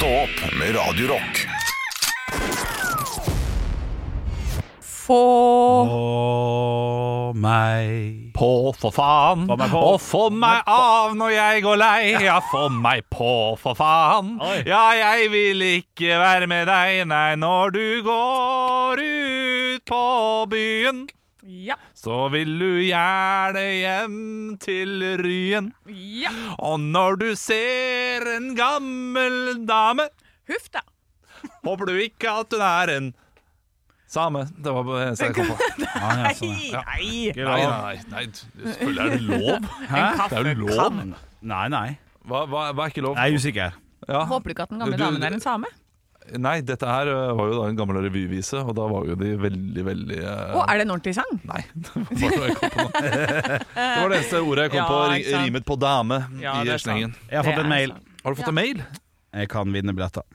Stå opp med Radio Rock. Få Få meg På, for faen, Få meg på. og få meg av når jeg går lei. Ja, få meg på, for faen. Oi. Ja, jeg vil ikke være med deg, nei, når du går ut på byen. Ja. Så vil du gjerne hjem til Ryen. Ja. Og når du ser en gammel dame, Huff, da. håper du ikke at hun er en same. Det var det eneste jeg kom på. ja, ja, sånn, ja. Nei. Nei, nei, nei, selvfølgelig er det lov. Hæ? Det er jo lov. Nei, nei. Hva, hva, hva er ikke lov? Jeg er usikker. Ja. Håper du ikke at den gamle Du- damen er en same? Nei, dette her var jo da en gammel revyvise, og da var jo de veldig, veldig uh, Å, er det en ordentlig sang? Nei, det var det jeg kom på nå. Det var det eneste ordet jeg kom Ja, på. Rimet på dame Ja, i slengen. Jeg har fått en mail. sant. Har du fått en mail? Jeg kan vinne billetter.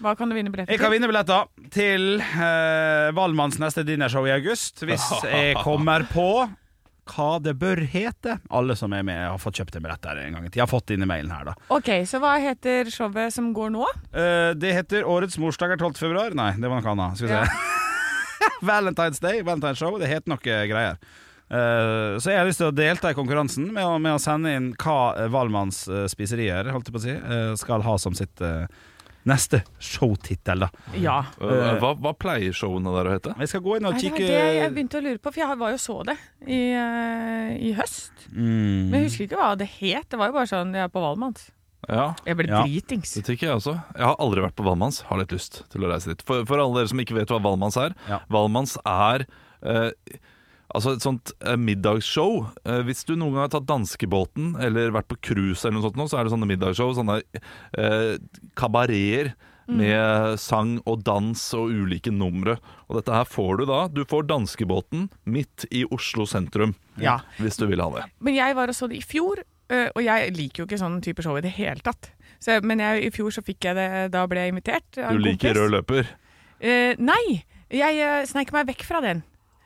Hva kan du vinne billetter til? Jeg kan vinne billetter til uh, Valmanns neste dinnershow i august hvis jeg kommer på hva det bør hete. Alle som er med, har fått kjøpt en billett der en gang. i tid. Har fått inn i mailen her, da. Ok, så hva heter showet som går nå? Eh, det heter Årets morsdag er 12. februar. Nei, det var noe annet. Skal vi se. Ja. Valentine's Day, Valentine's Show. Det heter noe greier. Eh, så jeg har lyst til å delta i konkurransen med å, med å sende inn hva Valmanns eh, spiserier holdt jeg på å si, eh, skal ha som sitt eh, neste showtittel. da Ja. Ø, hva, hva pleier showene der å hete? Jeg skal gå inn og Nei, det kikke det jeg begynte å lure på, for jeg var jo så det i, eh, i høst. Mm. Men jeg husker ikke hva det het. Det var jo bare sånn jeg er på Valmanns. Ja, Jeg ble Ja. dritings. det tenker jeg også. Jeg har aldri vært på Valmanns. Har litt lyst til å reise dit. For, for alle dere som ikke vet hva Valmanns er. Ja. Valmanns er eh, Altså et sånt eh, middagsshow. Eh, hvis du noen gang har tatt danskebåten eller vært på cruise, eller noe sånt, nå, så er det sånne middagsshow. Sånne eh, kabareter med sang og dans og ulike numre. Og dette her får du da. Du får danskebåten midt i Oslo sentrum. Ja. Hvis du vil ha det. Men jeg var og så det i fjor, øh, og jeg liker jo ikke sånn type show i det hele tatt. Så, men jeg, i fjor så fikk jeg det, da ble jeg invitert. Du liker kompis. rød løper. Eh, nei, jeg sneik meg vekk fra den.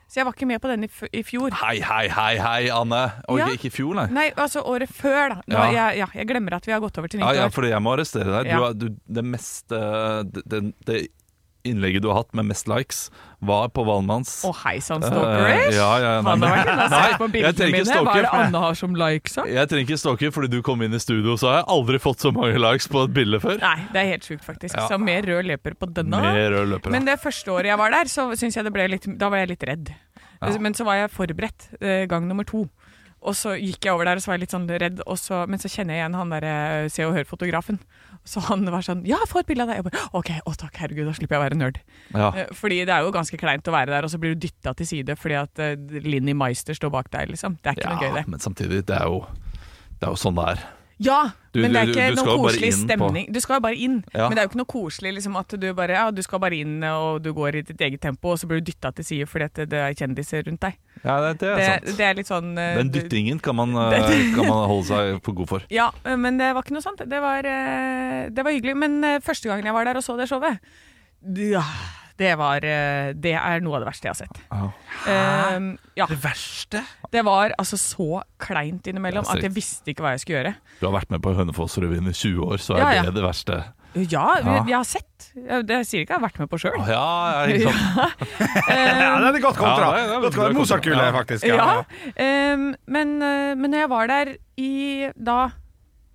Så jeg var ikke med på den i, fjor. Hei, hei, hei, hei, Anne. Og Ja. ikke i fjor, nei. Nei, altså året før, da. Nå, Ja. jeg, ja, jeg glemmer at vi har gått over til nytt år. ja, ja, fordi jeg må arrestere deg. Du, du, det meste det, det innlegget du har hatt med mest likes, var på Valmanns. Å, hei sann, Eh, stalkerish! ja, ja, nei, på Nei, jeg trenger ikke mine. Hva er det. Anne har som likes? da? Jeg trenger ikke stalker, fordi du kom inn i studio, så har jeg aldri fått så mange likes på et bilde før. Nei, det er helt sjukt, faktisk. Ja. Så mer rød løper på denne. Mer rød løper. Men det første året jeg var der, så syns jeg det ble litt, da var jeg litt redd. Ja. Men så var jeg forberedt eh, gang nummer to. Og så gikk jeg over der og så var jeg litt sånn redd, så, men så kjenner jeg igjen han der eh, Se og Hør-fotografen. Så han var sånn Ja, få et bilde av deg! Jeg bare, OK, å takk, herregud, da slipper jeg å være nerd. ja. Eh, Fordi det er jo ganske kleint å være der, og så blir du dytta til side fordi at uh, Linni Meister står bak deg, liksom. Det er ikke noe gøy, ja, det. men samtidig, det er jo, det er jo sånn det er. Ja, Du- men det er ikke du du, noe jo koselig stemning. på-. Du skal jo bare inn, Ja. men det er jo ikke noe koselig liksom, at du bare Ja, du skal bare inn, og du går i ditt eget tempo, og så blir du dytta til side fordi at det er kjendiser rundt deg. Ja, det, det er Det, sant. det er litt sånn uh, Den dyttingen kan man, uh, kan man holde seg for god for. Ja, men det var ikke noe sånt. Det var, uh, det var hyggelig. Men første gangen jeg var der og så det showet, ja, det var eh, Det er noe av det verste jeg har sett. Eh, ja, Det verste? det var altså så kleint innimellom at jeg visste ikke hva jeg skulle gjøre. Du har vært med på Hønefoss-revyen i 20 år, så er Ja, ja. det det verste. Ja, Ja. jeg har sett. Jeg, det sier ikke jeg har vært med på sjøl. Ja, ja. Ja, det er godt kontra. Ja, det er- det er godt kontra. Mozart-kule, Ja. faktisk. Ja. Um, men, eh, men når jeg var der i da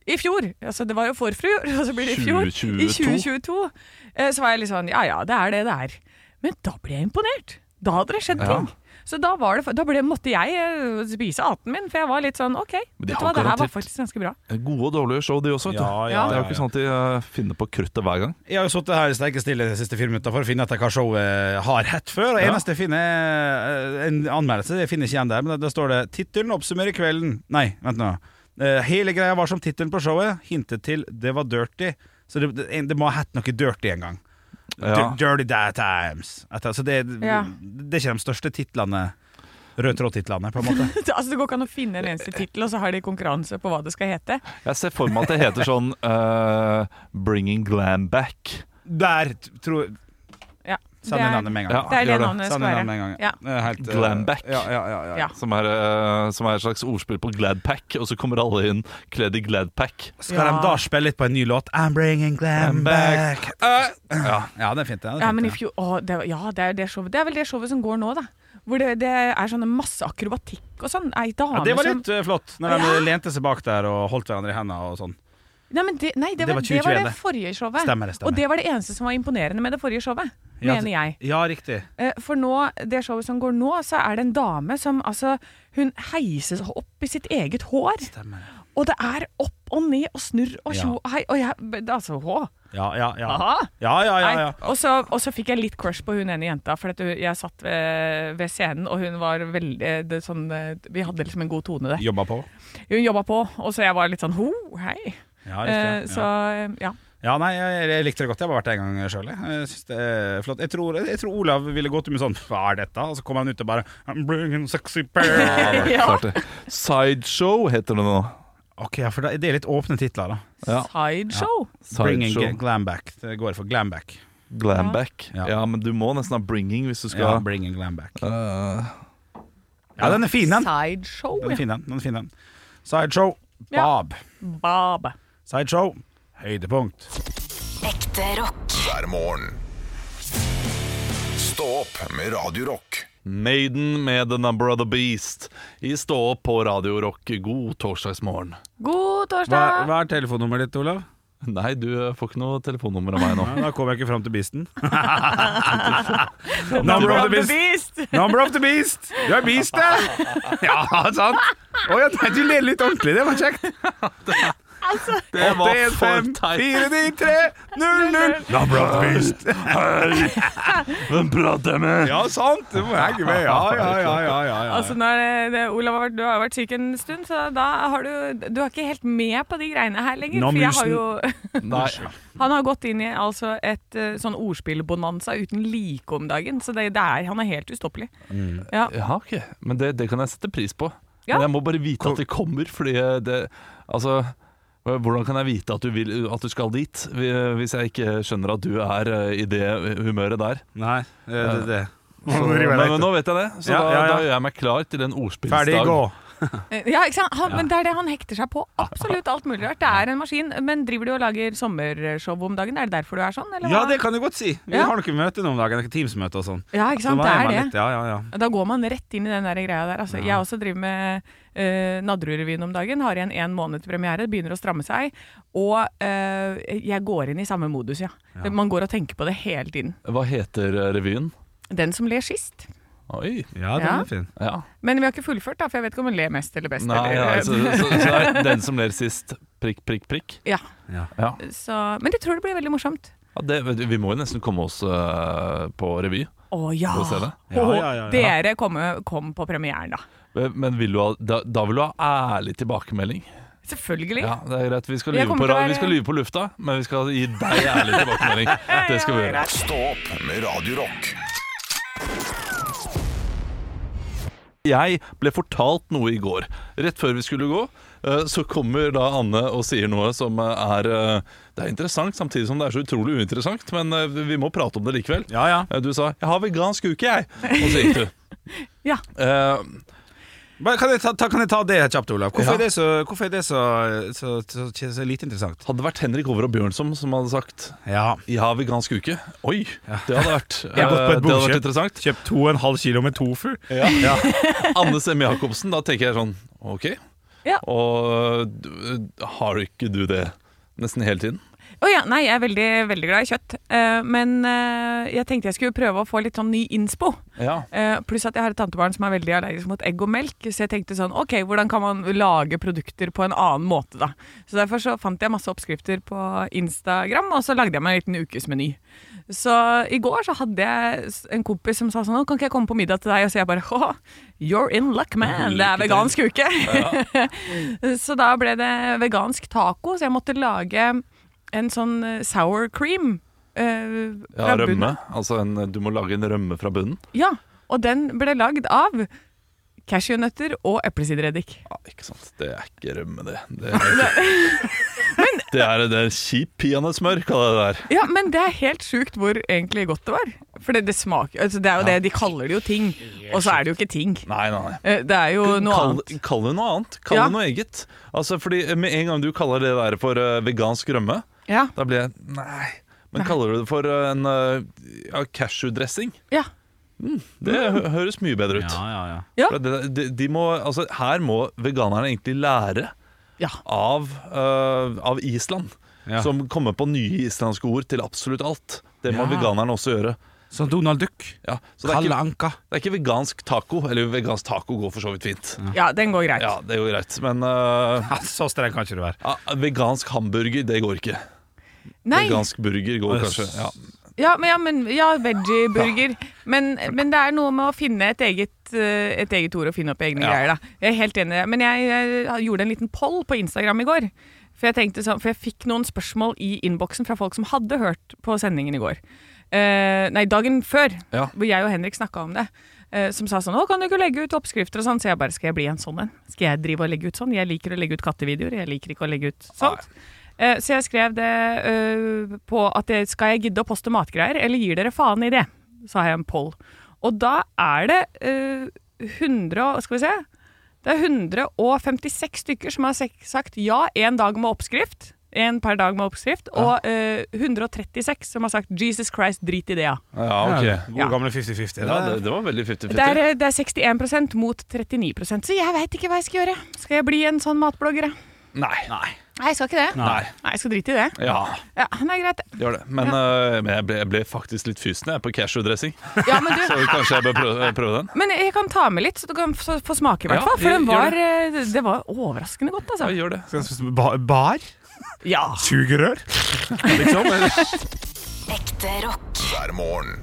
i fjor, altså det var jo forfru, og så blir det i fjor. I 2022. 2022. eh, Så var jeg litt sånn ja ja, det er det det er. Men da ble jeg imponert. Da hadde det skjedd Ja. ting. Så da, var det, da ble, måtte jeg eh, spise aten min, for jeg var litt sånn OK, Men de vet du hva, det her var faktisk ganske bra. Gode og dårlige show, de også. vet du. Ja, ja. Det er jo ikke ja. sånn at de uh, finner på kruttet hver gang. Jeg har jo sittet her i steikestille de siste fire minutter for å finne etter hva showet har hett før. Og Ja. eneste jeg finner, er en anmeldelse. Jeg finner ikke igjen der, men da står det 'Tittelen oppsummerer kvelden'. Nei, vent nå. Eh, hele greia var som tittelen på showet. Hintet til 'Det var dirty'. Så det, det, det må ha hett noe dirty en gang. Ja. Dirty That Times. Så det, Ja. det er ikke de største titlene Rød tråd-titlene, på en måte. altså Det går ikke an å finne en eneste tittel, og så har de konkurranse på hva det skal hete. Jeg ser for meg at det heter sånn uh, 'Bringing Glam Back'. Der tror tror Send inn navnet med en gang. Ja, Det er det navnet Send skal inn være. navnet med en gang. Ja. Er helt, eh, Glamback. Ja, ja, ja, ja. Ja. Som er, eh, som er et slags ordspill på Gladpack, og så kommer alle inn kledd i Gladpack. Skal Ja. de da spille litt på en ny låt? I'm bringing Glamback. Ja. Ja, det er fint. det er Ja, fint, men i det. det, ja, det er, det, showet, det er vel det showet som går nå, da. Hvor det, det er sånne masse akrobatikk og sånn. Ei dame Ja, det var litt som... flott, når de Ja. lente seg bak der og holdt hverandre i hendene og sånn. Nei, men det, nei, det, Det var, var det var det forrige showet. Stemmer stemmer. Og det var det eneste som var imponerende med det forrige showet, Ja, mener jeg. Ja, riktig. Eh, For nå, det showet som går nå, så er det en dame som altså Hun heiser opp i sitt eget hår. Stemmer. Og det er opp og ned og snurr og Ja. tjo og hei. Og jeg Altså, hå. Ja, ja, ja. Ja, ja, ja, ja. Og, så, og så fikk jeg litt crush på hun ene jenta, for at jeg satt ved, ved scenen, og hun var veldig det, sånn, eh, Vi hadde liksom en god tone der. Jobba på. Hun jobba på, og så jeg var litt sånn ho, hei. Ja, Eh, riktig. så ja. eh, ja. ja, nei, jeg, jeg likte det godt. Jeg har bare vært det en gang sjøl. Jeg synes det er flott. Jeg tror, jeg tror Olav ville gått med sånn Hva er dette? Og så kommer han ut og bare I'm bringing sexy pair. Ja. Sideshow heter det nå. Ok, ja, for det er litt åpne titler, da. Ja. Sideshow. Bringing Sideshow. Glamback. Det går for Glamback. Glamback. Ja. Ja. men du må nesten ha bringing hvis du Ja, skal bringing Glamback. Uh, Ja, den er fin, den. Sideshow, Den er fin, den. den, er fin, den. Sideshow. Ja. Bob. Bob. Sideshow. Høydepunkt. Ekte rock. hver morgen. Stå opp med Radio Rock. Maiden med The Number of the Beast i Stå opp på Radio Rock. God torsdagsmorgen. God Hva, torsdag! hva er telefonnummeret ditt, Olav? Nei, du får ikke noe telefonnummer av meg nå. Ja, da kommer jeg ikke fram til beasten. Number of the beast! Number of the beast! Du er beastet! Ja, sant? Å, ja, du ler litt ordentlig. Det var kjekt. Det var for 815 teit. 493 00 Number of the beast. Hvem prater jeg med? Ja, sant. Du må henge med. Ja, ja, ja. ja, ja, ja. Altså det, det, Olav du har vært syk en stund, så da har du Du er ikke helt med på de greiene her lenger. Nå, for jeg har jo Nei. Han har gått inn i altså et eh, sånn ordspillbonanza uten like om dagen, så det, det er, han er helt ustoppelig. Ja. Ja, ok. Men det, det kan jeg sette pris på. Ja. Men jeg må bare vite at det kommer, fordi det Altså hvordan kan jeg vite at du, vil, at du skal dit, hvis jeg ikke skjønner at du er eh, i det humøret der? Nei, det, det, det. Så, men, men nå vet jeg det, så Ja, da, ja, ja. da gjør jeg meg klar til en ordspillsdag. Ferdig, gå. Eh, Ja, ikke sant? Han, Men det er det han hekter seg på. Absolutt alt mulig rart. Det er en maskin. Men driver du og lager sommershow om dagen? Er det derfor du er sånn? Eller Ja, hva? det kan du godt si. Vi Ja. har noe møte nå om dagen. Teams-møte og sånn. Ja, ikke sant. Det er det. litt- Ja, ja, ja. Da går man rett inn i den der greia der. Altså, Jeg også driver med uh, Nadderudrevyen om dagen. Har igjen én måned til premiere. Begynner å stramme seg. Og uh, jeg går inn i samme modus, ja. Man går og tenker på det hele tiden. Hva heter eh, revyen? Den som ler sist. Oi. Ja, den Ja. er fin. Ja. Men vi har ikke fullført, da, for jeg vet ikke om hun ler mest eller best. Nei, ja, eller, så, så, så det er den som ler sist, prikk, prikk, prikk. ja. Ja. Ja. Så, men jeg tror det blir veldig morsomt. Ja, det, vi må jo nesten komme oss eh, på revy. Å ja! Se det. Ja, ja, ja, ja. Dere kom, kom på premieren, da. Men vil du ha, da, da vil du ha ærlig tilbakemelding. Selvfølgelig. Ja, det er greit. Vi skal Jeg lyve kommer på, til å ra- være- vi skal lyve på lufta, men vi skal gi deg ærlig tilbakemelding. Det skal vi gjøre. Stå opp med Radio Rock. Jeg ble fortalt noe i går. Rett før vi skulle gå, eh, så kommer da Anne og sier noe som eh, er eh, Det er interessant, samtidig som det er så utrolig uinteressant, men vi må prate om det likevel. Ja, ja. Du sa 'jeg har vegansk uke', jeg. Og så gikk du. Ja. Bare Kan jeg ta, ta, kan jeg ta det kjapt, Olav? Hvorfor Ja. er det, så, hvorfor er det så, så, så, så, så lite interessant? hadde det vært Henrik Over og Bjørnson som hadde sagt Ja. 'jeg har vegansk uke', oi, det hadde vært, Jeg har gått på et eh, det hadde vært interessant. Kjøpt 2,5 kilo med tofu. Ja. Anne Semme Jacobsen, da tenker jeg sånn Ok. Ja. Og har ikke du det nesten hele tiden? Å ja, nei, jeg er veldig, veldig glad i kjøtt. Uh, men uh, jeg tenkte jeg skulle prøve å få litt sånn ny innspo. Ja. Uh, pluss at jeg har et tantebarn som er veldig allergisk mot egg og melk. Så jeg tenkte sånn, ok, hvordan kan man lage produkter på en annen måte da? Så derfor så fant jeg masse oppskrifter på Instagram, og så lagde jeg meg en liten ukesmeny. Så i går så hadde jeg en kompis som sa sånn, «Å, kan ikke jeg komme på middag til deg? Og så jeg bare, Å, you're in luck man, det er vegansk uke. så da ble det vegansk taco, så jeg måtte lage en sånn eh, sour cream. eh, Ja, rømme. bunnen. Altså en, du må lage en rømme fra bunnen. Ja, og den ble lagd av cashewnøtter og eplesidereddik. Ja, ikke sant. Det er ikke rømme, det. Det er, det er, det er kjip peanøttsmør, kaller jeg det der. Ja, men det er helt sjukt hvor egentlig godt det var. For det, det smaker altså Det er jo det, de kaller det jo ting, og så er det jo ikke ting. Nei, nei, nei. Eh, Det er jo noe Kall, annet. kall det noe annet. Kall Ja. det noe eget. Altså, fordi Med en gang du kaller det der for eh, vegansk rømme, Ja. da blir jeg Nei. Men kaller du det for eh, en uh, ja, cashew-dressing? ja. Det hø høres mye bedre ut. Ja, ja, ja. Ja. For det, de, de må, altså, her må veganerne egentlig lære Ja. av, uh, av Island. Ja. Som kommer på nye islandske ord til absolutt alt. Det må Ja. veganerne også gjøre. Så Donald Duck. Ja, så det er, ikke, Anka. det er ikke vegansk taco. Eller vegansk taco går for så vidt fint. ja, den går greit. Ja, det jo greit. Men uh, Ja, så streng kan ikke du være. Uh, vegansk hamburger, det går ikke. Nei, Vegansk burger går kanskje. Ja. ja, men, ja, men ja, veggieburger. Men, men det er noe med å finne et eget, eh, et eget ord og finne opp egne Ja. greier. da Jeg er helt enig. Men jeg, jeg gjorde en liten poll på Instagram i går. For jeg, tenkte sånn, for jeg fikk noen spørsmål i innboksen fra folk som hadde hørt på sendingen i går. Eh, nei, dagen før, Ja. hvor jeg og Henrik snakka om det. eh, som sa sånn 'Å, kan du ikke legge ut oppskrifter og sånn?' Så jeg bare 'Skal jeg bli en sånn en? Skal jeg drive og legge ut sånn?' Jeg liker å legge ut kattevideoer. Jeg liker ikke å legge ut sånt. Eh, Så jeg skrev det øh, på at det, skal jeg gidde å poste matgreier, eller gir dere faen i det? Sa jeg en poll. Og da er det øh, 100 og- Skal vi se. Det er 156 stykker som har sagt ja, én dag med oppskrift. Én per dag med oppskrift. Og øh, 136 som har sagt Jesus Christ, drit i det, ja. ja, ok. Gode Ja. gamle 50-50. Ja, det, det var veldig 50-50. Det er, det er 61% mot 39% så jeg veit ikke hva jeg skal gjøre. Skal jeg bli en sånn matblogger? jeg? Nei. Nei, jeg skal ikke det. Nei. Nei, jeg skal drite i det. Ja, Ja, det er greit, det. gjør det. Men, eh, men jeg, ble, jeg ble faktisk litt fysen jeg, på cashew-dressing. Ja, men du, Så kanskje jeg bør prøve, prøve den? Men jeg kan ta med litt, så du kan få, få smake, i hvert Ja, fall. For den gjør var, eh, det var overraskende godt, Ja, altså. gjør det. Skal jeg spise ba- Bar? Ja. Sugerør? liksom? eller? Ekte rock. hver morgen.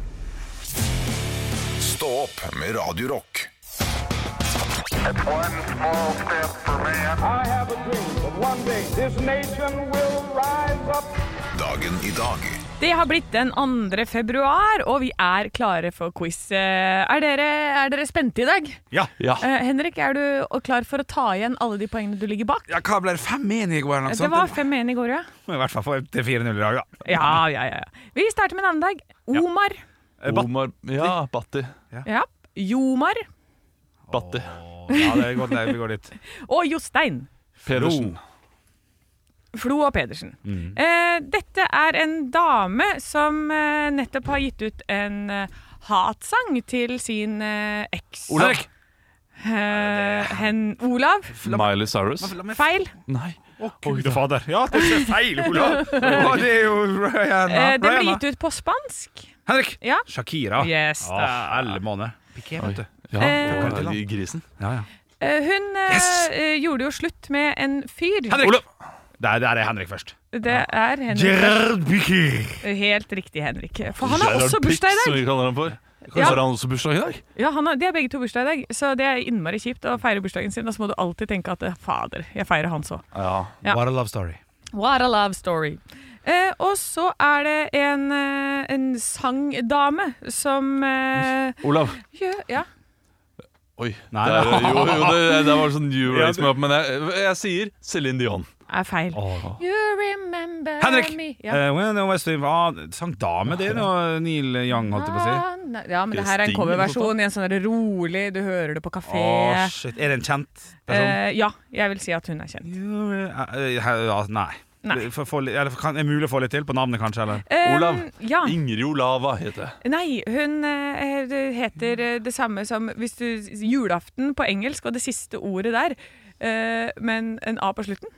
Stå opp med Radio Rock. Dagen i dag Det har blitt den 2. februar, og vi er klare for quiz. Eh, Er dere, er dere spente i dag? Ja. Ja. Eh, Henrik, er du klar for å ta igjen alle de poengene du ligger bak? ja. Hva ble det? 5-1 i går? noe Det var 5-1 i går, ja. I hvert fall få til 4-0 i dag, da. Ja, ja, ja. Vi starter med en annen dag. Omar. Ja. Omar Ja, Batti. Ja. Jomar. Batti. Ja, det er godt, det, vi går dit. Og Jostein. Pedersen. Flo og Pedersen. Eh, dette er en dame som eh, nettopp har gitt ut en eh, hatsang til sin eh, eks. Olav. Eh, hen, Olav. Miley Cyrus. Feil. Nei. Å, Gud fader. Ja, det er feil, Olav! Å, det er jo Rihanna. Eh, den ble gitt ut på spansk. Henrik! Ja. Shakira. Yes, da. måned. Piqué, vet du. Ja, Eh, og grisen. Ja, ja. Eh, hun eh, Yes! gjorde jo slutt med en fyr. Henrik! Olav. Der, der er Henrik først. Det er Henrik. Gerard Piqué. Helt riktig, Henrik. For han har også bursdag i Pitt, Som vi kaller han for. Kanskje Ja. har han også bursdag i dag? Ja, han har, De har begge to bursdag i dag, så det er innmari kjipt å feire bursdagen sin. Og så må du alltid tenke at fader, jeg feirer hans òg. Ja. Ja. What a love story. What a love story. Eh, og så er det en, en sangdame som eh, Olav. Ja, Ja. Oi. Nei, det, er, jo, jo, det, det var sånn you raise me up, men jeg, jeg sier Céline Dion. er feil. Oh. You remember Henrik! me ja. Eh, ah, sang dame, det noe Neil Young, holdt jeg på å si. Nei, Ja, men det her er en coverversjon i en sånn der rolig, du hører det på kafé. Oh, shit. Er det en kjent person? Uh, ja, jeg vil si at hun er kjent. Jo, eh, eh, nei. Nei. For, for, eller, kan, er det mulig å få litt til på navnet, kanskje? Eller? Um, Olav. Ja. Ingrid Olava heter det. Nei, hun uh, heter det samme som hvis du Julaften på engelsk og det siste ordet der, uh, men en A på slutten.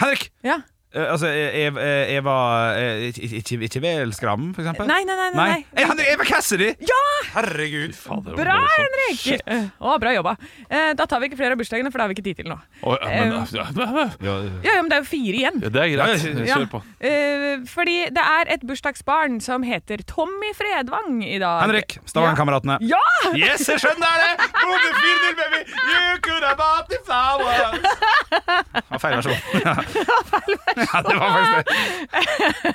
Henrik! Ja. Eh, altså, Eva, Eva eh, Ikke, ikke, ikke Velskram, for eksempel? Nei, nei, nei. nei, nei. nei. Eva Cassidy! Ja! Herregud. Fader, Bra. Henrik! Shit. Å, bra jobba. Eh, da tar vi ikke flere av bursdagene, for det har vi ikke tid til nå. Oh, ja, men, Eh, ja, ja, Ja, Ja, ja, men det er jo fire igjen. Ja, det er greit. Ja, ja, ja. Kjør på. Eh, fordi det er et bursdagsbarn som heter Tommy Fredvang i dag. Henrik, Stavangerkameratene. Ja! Yes, jeg skjønner det! Kom det 4-0, baby! You could have bought the flowers! Ja, feil versjon. Ja, det var faktisk det.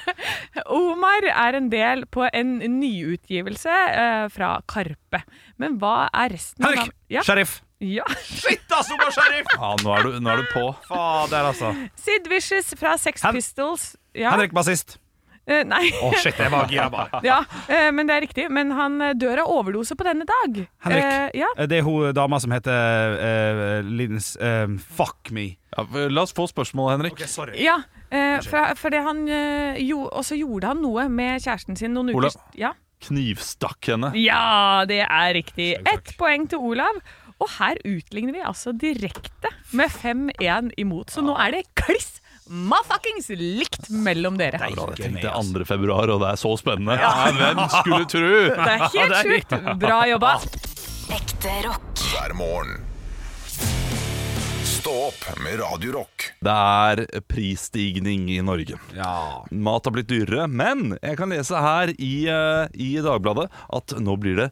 Omar er en del på en nyutgivelse uh, fra Karpe. Men hva er resten Henrik! av Ja. Sheriff. Ja. Shit, ass, Omar Sharif! Ja, nå er du, nå er du på. Fader, altså. Sid Vicious fra Sex Hen- Pistols. Ja. Henrik bassist. Eh, nei. Å, shit, jeg var gira bare. ja, uh, men det er riktig. Men han eh, dør av overdose på denne dag. Henrik. uh, ja. Det er hun dama som heter uh, Lins Fuck me. Ja, la oss få spørsmålet, Henrik. sorry. ja eh, for, fordi han jo, Og så gjorde han noe med kjæresten sin noen Olav. uker ja. Knivstakk henne. ja, det er riktig. Ett poeng til Olav. Og her utligner vi altså direkte med 5-1 imot. Så nå er det kliss motherfuckings likt mellom dere. Bra, jeg tenkte 2. februar, og det er så spennende. Ja, hvem skulle tru? Det er helt sjukt. Bra jobba. Ekte rock. hver morgen. Stå opp med Radio Rock. Det er prisstigning i Norge. Ja. Mat har blitt dyrere, men jeg kan lese her i, eh, i Dagbladet at nå blir det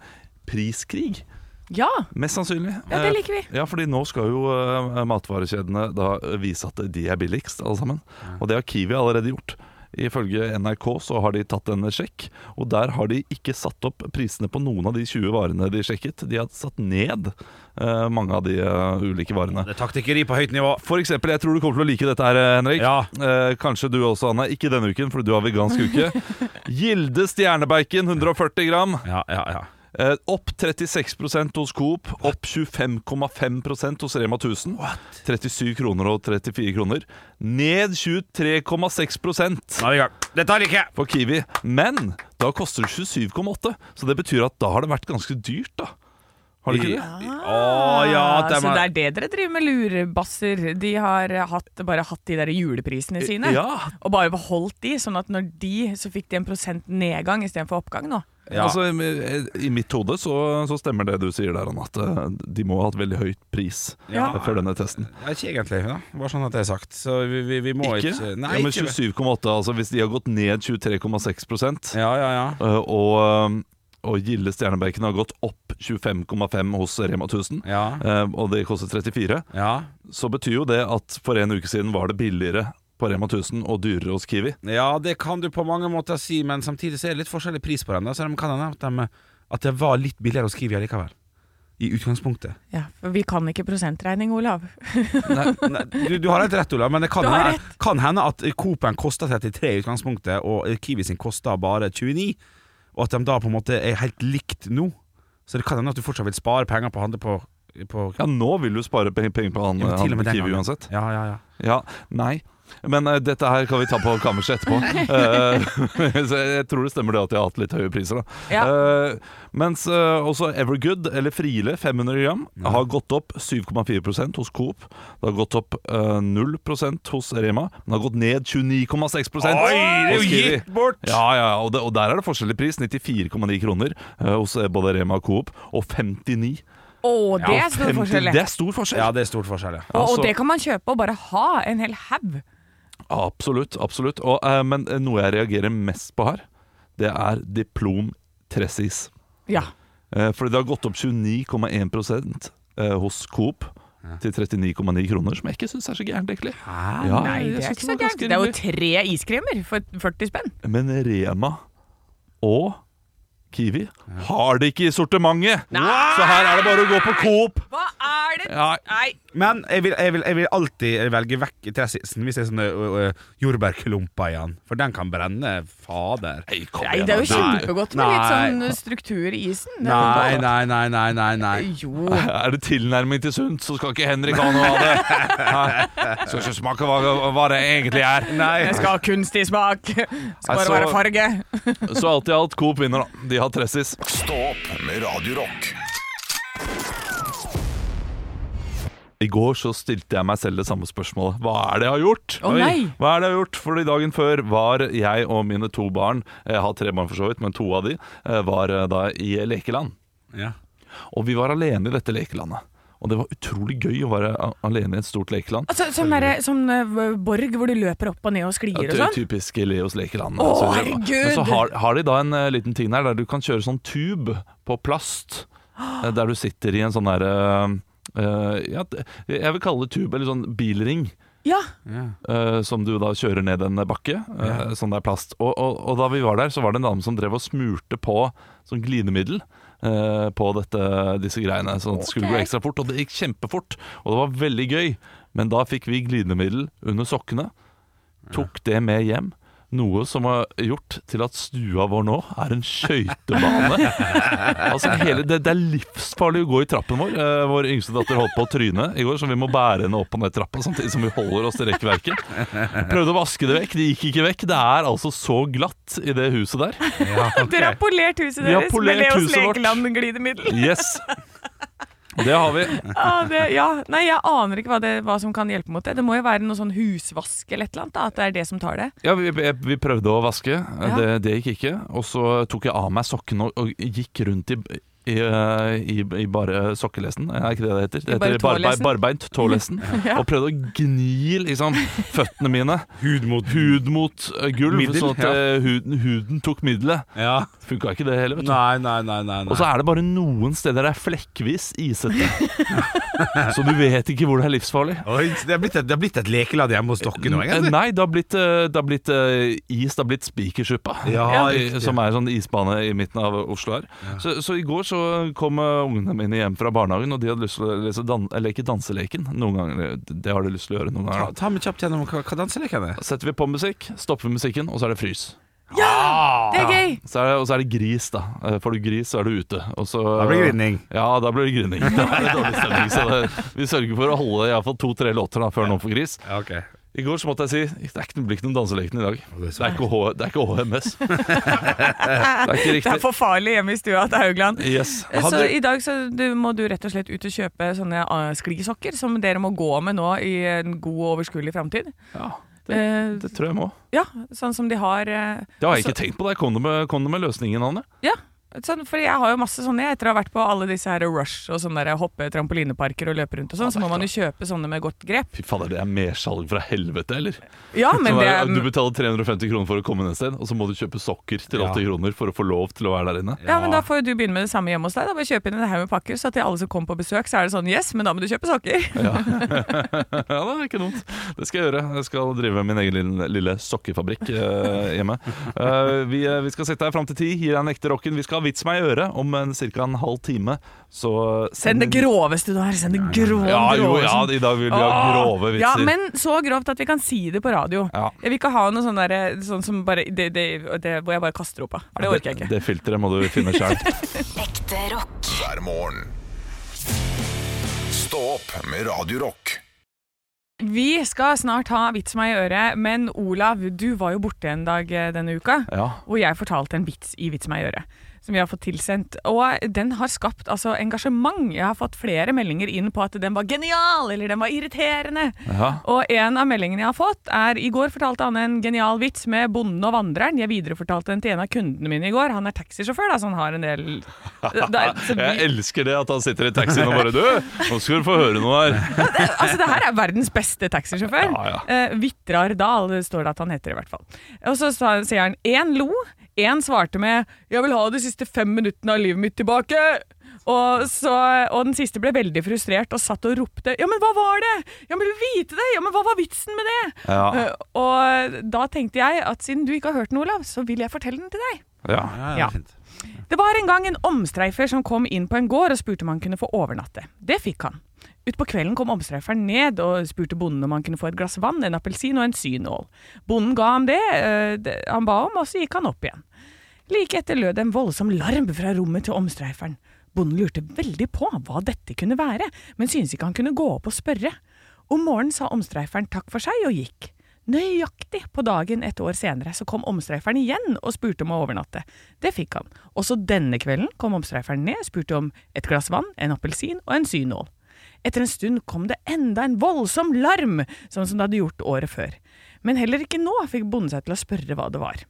priskrig. Ja. Mest sannsynlig. Ja, det Eh, liker vi. Ja, fordi nå skal jo uh, matvarekjedene da vise at de er billigst, alle sammen. Og det har Kiwi allerede gjort. Ifølge NRK så har de tatt en sjekk, og der har de ikke satt opp prisene på noen av de 20 varene de sjekket. De har satt ned uh, mange av de uh, ulike varene. Det er taktikkeri på høyt nivå. For eksempel, jeg tror du kommer til å like dette her, Henrik. Ja. Uh, kanskje du også, Anne. Ikke denne uken, for du har vegansk uke. Gilde stjernebacon, 140 gram. Ja, ja, ja. Eh, opp 36% hos Coop. Opp 25,5% hos Rema 1000. 37 kroner og 34 kroner. Ned 23,6 Nå er vi i gang. Dette liker jeg. for Kiwi. Men da koster det 27,8, så det betyr at da har det vært ganske dyrt, da. Har det ikke det? Å ja, det Ah, så er det er det dere driver med lurebasser? De har hatt, bare hatt de der juleprisene sine? Ja. Og bare beholdt de, sånn at når de, så fikk de en prosent nedgang istedenfor oppgang nå? Ja. Altså, i, mitt hode så, så stemmer det du sier der, Anne, at eh, de må ha hatt veldig høyt pris Ja. eh, før denne testen. Ja, Ikke egentlig, da. bare sånn at det er sagt. Så vi, vi, vi må Ikke? ikke, Nei, ja, men 27,8, altså hvis de har gått ned 23,6% Ja, ja, ja. eh, og, og Gilde Stjernebacon har gått opp 25,5 hos Rema 1000, Ja, eh, og det koster 34, ja. så betyr jo det at for en uke siden var det billigere på Rema 1000 og dyrere hos Kiwi. ja, det kan du på mange måter si, men samtidig så er det litt forskjellig pris på dem. Da, så de kan hende at, de, at det var litt billigere hos Kiwi allikevel. I utgangspunktet. Ja, for vi kan ikke prosentregning, Olav. Nei, du, du har helt rett, Olav, men det kan hende, kan hende at Coop-en koster 33 i utgangspunktet, og Kiwi sin kosta bare 29. Og at de da på en måte er helt likt nå. Så det kan hende at du fortsatt vil spare penger på å handle på, på Ja, nå vil du spare penger på han, handle Kiwi uansett. Ja, ja, ja. Ja, nei. Men eh, dette her kan vi ta på kammerset etterpå. Eh, så jeg tror det stemmer det at de har hatt litt høye priser. Da. Ja. Eh, mens eh, også Evergood, eller Friele, 500 gram, har gått opp 7,4% hos Coop. Det har gått opp eh, 0% hos Rema, men det har gått ned 29,6% Oi, det er hos jo Kiwi. gitt bort! Ja, ja, og, det, og der er det forskjell i pris. 94,9 kroner eh, hos eh, både Rema og Coop, og 59. Å, det Ja, er stor 50 forskjell. Det er stor forskjell. Ja, det er stort forskjell, ja. Og, altså- og det kan man kjøpe og bare ha en hel haug. Absolutt. absolutt og, eh, Men eh, noe jeg reagerer mest på her, det er Diplom Tressis. Ja. Eh, fordi det har gått opp 29,1 eh, hos Coop til 39,9 kroner, som jeg ikke syns er så gærent, egentlig. Ja, Nei, det er ikke så gærent. Det er jo tre iskremer for 40 spenn. Men Rema og Kiwi har det ikke i sortimentet! Så her er det bare å gå på Coop. Hva er det? Ja, Nei. Men jeg vil, jeg vil, jeg vil alltid velge vekk tressisen hvis det er sånne ø, ø, jordbærklumper i den. For den kan brenne. Fader. Nei, kom Nei, det er jo. Nei. kjempegodt med litt sånn struktur i isen. Nei, nei, nei, nei, nei, nei. Jo. Er det tilnærming til sunt, så skal ikke Henrik ha noe av det. Nei. Skal ikke smake hva, hva det egentlig er. Det skal ha kunstig smak. Skal bare Altså- være farge. Så alt i alt, Coop vinner, da. De har Tressis. Stopp med Radio I går så stilte jeg meg selv det samme spørsmålet. Hva er det jeg har gjort? Oh, nei. Hva er det jeg har gjort? Fordi dagen før var jeg og mine to barn, jeg har tre barn for så vidt, men to av de, eh, var eh, da i lekeland. Ja. Og vi var alene i dette lekelandet. Og det var utrolig gøy å være alene i et stort lekeland. Altså, sånn, der, som uh, borg hvor du løper opp og ned og sklier Ja, og sånn? Typisk Leos lekeland. Å, altså, så herregud! Men så har, har de da en uh, liten ting der der du kan kjøre sånn tube på plast. Uh, Der du sitter i en sånn derre ja, Jeg vil kalle det tube, eller sånn bilring. Ja. Uh, som du da kjører ned en bakke, eh, sånn det er plast. Og, og, og da vi var der, så var det en dame som drev og smurte på sånn glidemiddel. eh, på dette, disse greiene, sånn at det skulle gå ekstra fort. Og det gikk kjempefort, og det var veldig gøy. Men da fikk vi glidemiddel under sokkene. Tok det med hjem. Noe som har gjort til at stua vår nå er en skøytebane. altså hele, det, det er livsfarlig å gå i trappen vår. Eh, vår yngste datter holdt på å tryne i går, så vi må bære henne opp og ned trappa samtidig som vi holder oss til rekkverket. Prøvde å vaske det vekk, det gikk ikke vekk. Det er altså så glatt i det huset der. Dere har polert huset deres polert med Leos huset vårt. Lekeland-glidemiddel. Yes! Det har vi. Ja, det, ja. Nei, jeg aner ikke hva, det, hva som kan hjelpe mot det. Det må jo være noe sånn husvask eller et eller annet. Da, at det er det som tar det. Ja, vi, vi prøvde å vaske, Ja. det, det gikk ikke. Og så tok jeg av meg sokkene og, og gikk rundt i, i, i, i bare sokkelesen. Er ikke det det heter? Det heter barbeint, tålesen? barbeint tålesen. Ja. Og prøvde å gni liksom føttene mine. Hud mot Hud mot eh, gulv, Middel, sånn at ja. eh, huden, huden tok middelet. Ja. Funka ikke det heller, vet du. Nei, nei, nei. nei, nei. Og så er det bare noen steder det er flekkvis isete. så du vet ikke hvor det er livsfarlig. Oi, så det, har blitt et, det har blitt et lekeland hjemme hos dere nå, Eh, egentlig? Nei, det har blitt, eh, det har blitt eh, is, det har blitt Spikersuppa. Ja, I- riktig. som er en sånn isbane i midten av Oslo her. Så, så i går så kom eh, ungene mine hjem fra barnehagen, og de hadde lyst til å lese dan leke danseleken. Noen ganger, Det har de lyst til å gjøre noen Ta, ganger. da. ta meg kjapt gjennom hva, hva danseleken er. Setter vi på musikk, stopper vi musikken, og så er det frys. Det er gøy! Så er det, og så er det gris, da. Eh, Får du gris, så er du ute. Og så, Da blir det grining. Ja, da blir det grining. Da er det dårlig stemning. Så det, vi sørger for å holde iallfall to-tre låter da, før noen får gris. Ja, okay. I går så måtte jeg si det er ikke, blir ikke noen danseleken i dag. det er ikke, H, det er ikke HMS. Det er ikke Det er for farlig hjemme i stua til Haugland. Yes. Så Hadde, i dag så du, må du rett og slett ut og kjøpe sånne uh, sklisokker som dere må gå med nå i en god og overskuelig framtid. ja, Eh, det tror jeg må. ja, sånn som de har eh, Det har jeg også- ikke tenkt på. Der kom du med, kom du med løsningen, Anne. Ja, sånn, for jeg har jo masse sånne etter å ha vært på alle disse her Rush og sånne der hoppe trampolineparker og løpe rundt og sånn, så må man jo kjøpe sånne med godt grep. Fy fader, det er mersalg fra helvete, eller? Ja, men det er, du betaler 350 kroner for å komme inn et sted, og så må du kjøpe sokker til Ja. 80 kroner for å få lov til å være der inne. ja, men da får jo du begynne med det samme hjemme hos deg. Da Bare kjøpe inn en haug med pakker, så at til alle som kommer på besøk, så er det sånn Yes, men da må du kjøpe sokker. Ja. ja, det er ikke dumt. Det skal jeg gjøre. Jeg skal drive min egen lille, lille sokkefabrikk eh, hjemme. Uh, vi, eh, vi skal sitte her fram til ti, gi deg en ekte rocken. Vi skal ha vits meg i øret om en, ca. en halv time. Så Send det groveste du har. Send det grove, Ja, jo, grove ja, i dag vil vi ha grove vitser. Ja, men så grovt at vi kan si det på radio. Ja. Jeg vil ikke ha noe sånn der, sånn som bare det, det, det, Hvor jeg bare kaster opp av. For det orker jeg ikke. Det, det filteret må du finne sjøl. Ekte rock. hver morgen. Stå opp med Radiorock. Vi skal snart ha vits meg i øret, men Olav, du var jo borte en dag eh, denne uka. Ja. hvor jeg fortalte en vits i Vits meg i øret. Som vi har fått tilsendt. Og den har skapt altså, engasjement. Jeg har fått flere meldinger inn på at den var genial, eller den var irriterende. Aha. Og en av meldingene jeg har fått, er I går fortalte han en genial vits med bonden og vandreren. Jeg viderefortalte den til en av kundene mine i går. Han er taxisjåfør, da, så han har en del da, vi, Jeg elsker det at han sitter i taxien og bare Du, nå skal du få høre noe her. Altså, det her er verdens beste taxisjåfør. Ja, ja. Eh, Vitrar Dahl står det at han heter, i hvert fall. Og så sier han én lo, én svarte med 'Jeg vil ha de siste fem minuttene av livet mitt tilbake'. Og, så, og den siste ble veldig frustrert og satt og ropte 'Ja, men hva var det?' 'Ja, men vil vite det!' 'Ja, men hva var vitsen med det?' Ja. Uh, og da tenkte jeg at siden du ikke har hørt den, Olav, så vil jeg fortelle den til deg. Ja. Ja, Ja. fint. Det var en gang en omstreifer som kom inn på en gård og spurte om han kunne få overnatte. Det fikk han. Utpå kvelden kom omstreiferen ned og spurte bonden om han kunne få et glass vann, en appelsin og en synål. Bonden ga ham det, eh, det han ba om, og så gikk han opp igjen. Like etter lød en voldsom larm fra rommet til omstreiferen. Bonden lurte veldig på hva dette kunne være, men syntes ikke han kunne gå opp og spørre. Om morgenen sa omstreiferen takk for seg og gikk. Nøyaktig på dagen et år senere så kom omstreiferen igjen og spurte om å overnatte. Det fikk han. Også denne kvelden kom omstreiferen ned, spurte om et glass vann, en appelsin og en synål. Etter en stund kom det enda en voldsom larm, sånn som det hadde gjort året før. Men heller ikke nå fikk bonden seg til å spørre hva det var.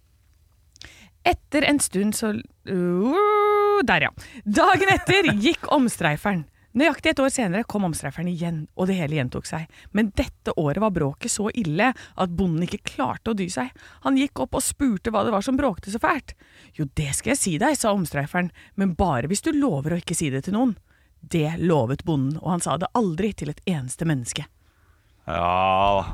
Etter en stund så uh, Der, ja. Dagen etter gikk omstreiferen. Nøyaktig et år senere kom omstreiferen igjen, og det hele gjentok seg. Men dette året var bråket så ille at bonden ikke klarte å dy seg. Han gikk opp og spurte hva det var som bråkte så fælt. Jo, det skal jeg si deg, sa omstreiferen, men bare hvis du lover å ikke si det til noen. Det lovet bonden, og han sa det aldri til et eneste menneske. Ja,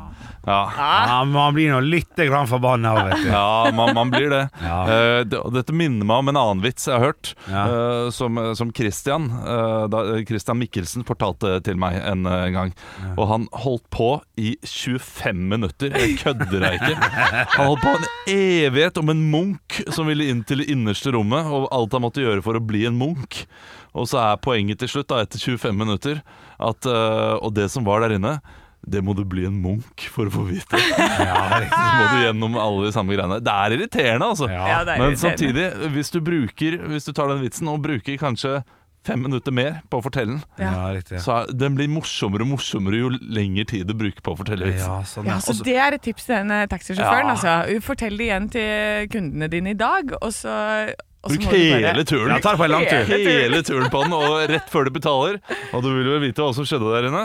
ja. Ja, man blir nå litt grann forbanna òg, vet du. Ja, man, man blir det. Ja. Uh, det. Dette minner meg om en annen vits jeg har hørt, Ja. uh, som, som Christian, uh, da, Christian Mikkelsen fortalte til meg en gang. Og han holdt på i 25 minutter. Jeg kødder jeg ikke. Han holdt på en evighet om en munk som ville inn til det innerste rommet, og alt han måtte gjøre for å bli en munk. Og så er poenget til slutt, da, etter 25 minutter, at, og det som var der inne det må du bli en munk for å få vite. Så må du gjennom alle de samme greiene. Det er irriterende, altså. Ja, det er Men samtidig, hvis du bruker Hvis du tar den vitsen og bruker kanskje fem minutter mer på å fortelle den, Ja. Ja, riktig. så er, den blir morsommere og morsommere jo lengre tid du bruker på å fortelle vitsen. Ja, sånn, Ja, ja. så Det er et tips til denne taxisjåføren. Ja. Altså. Fortell det igjen til kundene dine i dag, og så Bruk hele turen. Ja, på en lang tur. Hele turen på den, og rett før du betaler. Og du vil jo vite hva som skjedde der inne.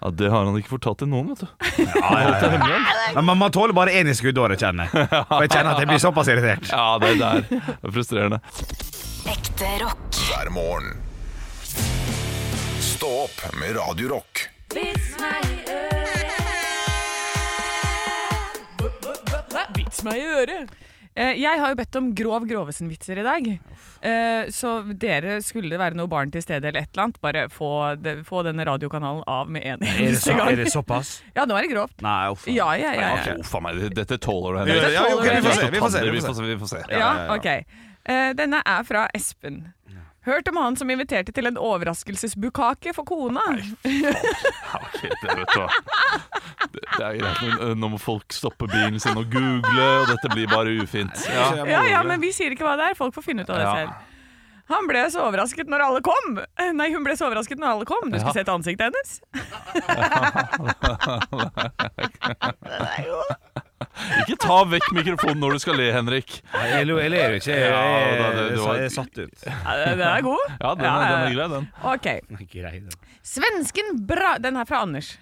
Ja, Det har han ikke fortalt til noen, vet du. Ja, ja, ja. Men man, man tåler bare én i skuddåret, kjenner jeg. For jeg kjenner at jeg blir såpass irritert. Ja, det der det er frustrerende. Ekte rock. hver morgen. Stå opp med Radio Rock. Vits meg i øret! Eh, Jeg har jo bedt om grov Grovesen-vitser i dag. Eh, Så dere, skulle det være noe barn til stede eller et eller annet, bare få, det, få denne radiokanalen av med en eneste gang. er det såpass? Ja, nå er det grovt. Nei, uff. Ja, ja, ja. ja. Okay, meg, dette tåler du, henne Henrik. ja, okay, vi får se. Vi får se. vi får se. se. Vi får. Ja, ok. Eh, Denne er fra Espen. Hørt om han som inviterte til en overraskelsesbukake for kona. Ja, ok, det, vet du. Det, det er greit. Nå- Nå må folk stoppe bilen sin og google, og dette blir bare ufint. Ja. Ja, ja, men vi sier ikke hva det er. Folk får finne ut av det Ja. selv. Han ble så overrasket når alle kom. Nei, hun ble så overrasket når alle kom. Du skulle Ja. sett ansiktet hennes. Ikke ta vekk mikrofonen når du skal le, Henrik. Nei, Jeg, lo- jeg ler jo ikke. Jeg, Ja, jeg, det- jeg, jeg er satt ut. Ja, Den er god. Ja, den er, den er grei, den. Ok. Svensken bra... Den er fra Anders.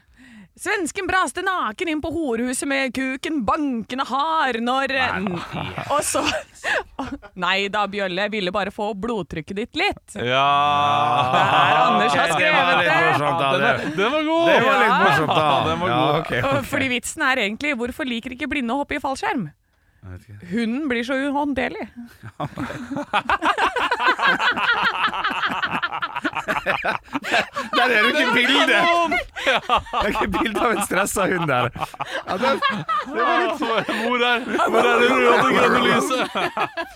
Svensken braste naken inn på horhuset med kuken bankende hard når Og så Nei da, Bjølle, ville bare få blodtrykket ditt litt. Ja Der Anders har Det var skrevet det. morsomt, da. Den, er, Det, var god! det var litt morsomt, da. Den var god. Fordi vitsen er egentlig hvorfor liker ikke blinde å hoppe i fallskjerm? Hunden blir så uhåndterlig. Der er det ikke bilde! Det er ikke bilde av en stressa hund der. Ja, det, det var litt Hvor er, hvor er det røde og grønne lyset?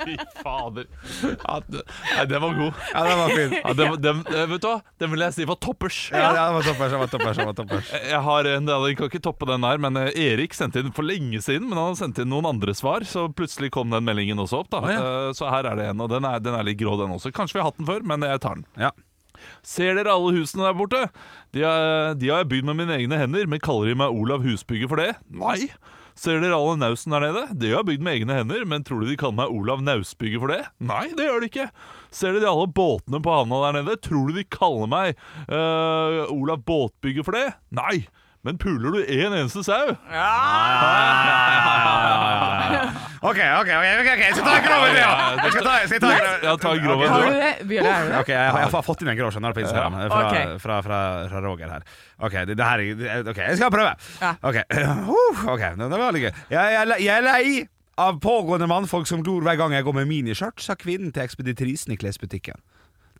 Fy fader. Ja, det- nei, den var god. Ja, den var fin. Ja, den, den, vet du hva? Den vil jeg si var toppers. Ja, den var toppers. Den var toppers, den var toppers. Jeg har en, del, Jeg kan ikke toppe den her, men eh, Erik sendte inn for lenge siden. Men han har sendt inn noen andre svar, så plutselig kom den meldingen også opp. da Eh, Så her er det en, og den er, den er litt grå, den også. Kanskje vi har hatt den før, men jeg tar den. Ja. Ser dere alle husene der borte? De, er, de har jeg bygd med mine egne hender, men kaller de meg Olav Husbygger for det? Nei. Ser dere alle nausen der nede? De har jeg bygd med egne hender, men tror du de kaller meg Olav Nausbygger for det? Nei, det gjør de ikke. Ser dere alle båtene på havna der nede? Tror du de kaller meg uh, Olav Båtbygger for det? Nei. Men puler du en eneste sau? OK, OK, ok, ok, ok, jeg skal ta en grov en, ja. Skal ta, skal ta en grov? Ja, ta en grov en, Ok, er jeg, har- jeg har fått inn en grov skjønner på Instagram fra, fra, fra, fra Roger her. Ok, det, det her er, ok, jeg skal prøve. Ok, uh, ok, det, var veldig gøy. Jeg, jeg, er jeg er lei av pågående mannfolk som glor hver gang jeg går med miniskjørt, sa kvinnen til ekspeditrisen i klesbutikken.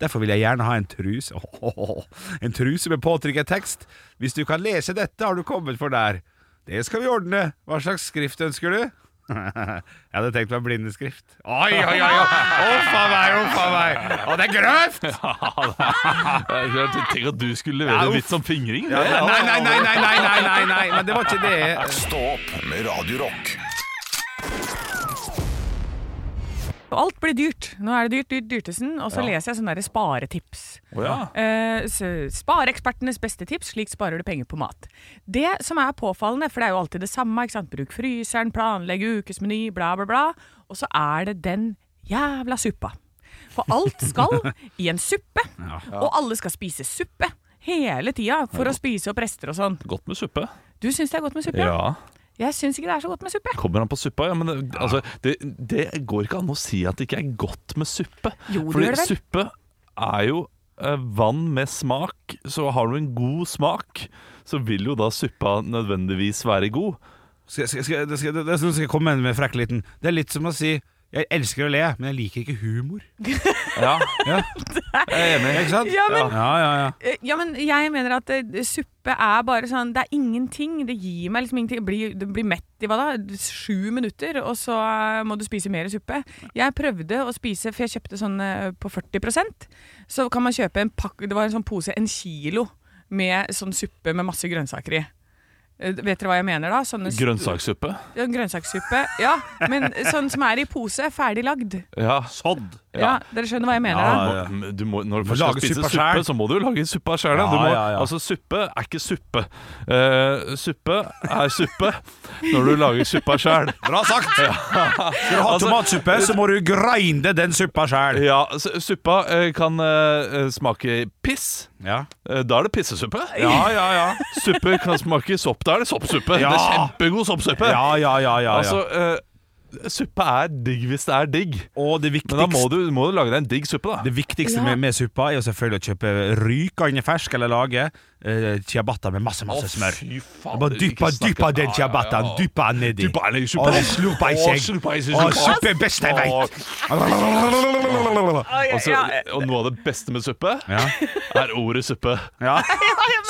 Derfor vil jeg gjerne ha en truse oh, En truse med påtrykket tekst. Hvis du kan lese dette, har du kommet for der. Det skal vi ordne. Hva slags skrift ønsker du? Jeg hadde tenkt meg blindeskrift. Oi, oi, oi! Uff a meg, uff a meg! Å, det er grøft! Jeg tenkte at du skulle levere en vits om fingring. Nei, nei, nei, nei, nei, nei, nei, men det var ikke det. Stopp med Radiorock. Alt blir dyrt. Nå er det dyrt, dyrt, dyrtesen. Og så leser jeg sånne der sparetips. Å ja. Eh, så Spareekspertenes beste tips, slik sparer du penger på mat. Det som er påfallende, for det er jo alltid det samme, ikke sant? bruk fryseren, planlegg ukesmeny, bla, bla, bla. Og så er det den jævla suppa. For alt skal i en suppe, og alle skal spise suppe. Hele tida for å spise opp rester og sånn. Godt med suppe. Du syns det er godt med suppe? Ja. Jeg syns ikke det er så godt med suppe. Kommer han på suppa? Ja, men det, altså, det, det går ikke an å si at det ikke er godt med suppe. Jo, det Fordi gjør det vel. suppe er jo eh, vann med smak, så har du en god smak, så vil jo da suppa nødvendigvis være god. Skal, skal, skal, skal, skal, skal, skal jeg komme med en frekk liten Det er litt som å si Jeg elsker å le, men jeg liker ikke humor. Ja, Ja, jeg er enig. Ikke sant? Ja, men- ja, ja, ja. Eh, Ja, men jeg mener at eh, suppe er bare sånn Det er ingenting. Det gir meg liksom ingenting. Jeg blir, du blir mett i hva da? Sju minutter, og så eh, må du spise mer suppe. Jeg prøvde å spise, for jeg kjøpte sånn eh, på 40% Så kan man kjøpe en pakke Det var en sånn pose, en kilo, med sånn suppe med masse grønnsaker i. Eh, Vet dere hva jeg mener da? Sånne Grønnsakssuppe. Ja, grønnsakssuppe. Ja, men sånn som er i pose, ferdig lagd. Ja. Sodd. Ja, Dere skjønner hva jeg mener Ja, ja. Må- Du må, når du først skal spise suppe, så må du jo lage suppa. Ja, ja, ja. Altså, suppe er ikke suppe. Uh, suppe er suppe når du lager suppa sjøl. Bra sagt! Skal du ha Altså- tomatsuppe, så må du grinde den suppa sjæl. Ja, suppa eh, kan uh, smake piss. Ja. Da er det pissesuppe. ja, ja, ja. Suppe kan smake sopp. Da er det soppsuppe. Ja. Det er kjempegod soppsuppe. Ja, ja, ja, ja, Altså, ja. Suppe er digg hvis det er digg. Og det Men da må du, må du lage deg en digg suppe, da. det viktigste Ja. med, med suppa er jo selvfølgelig å kjøpe rykende fersk eller lage uh, ciabatta med masse masse smør. fy faen. Bare dyppa, dyppa den ciabattaen, dyppa den nedi. Dyppa den i Og slurpa i seg. slurpa i seg Å, suppe er best jeg vet. Og, noe av det beste med suppe Ja. er ordet suppe. ja.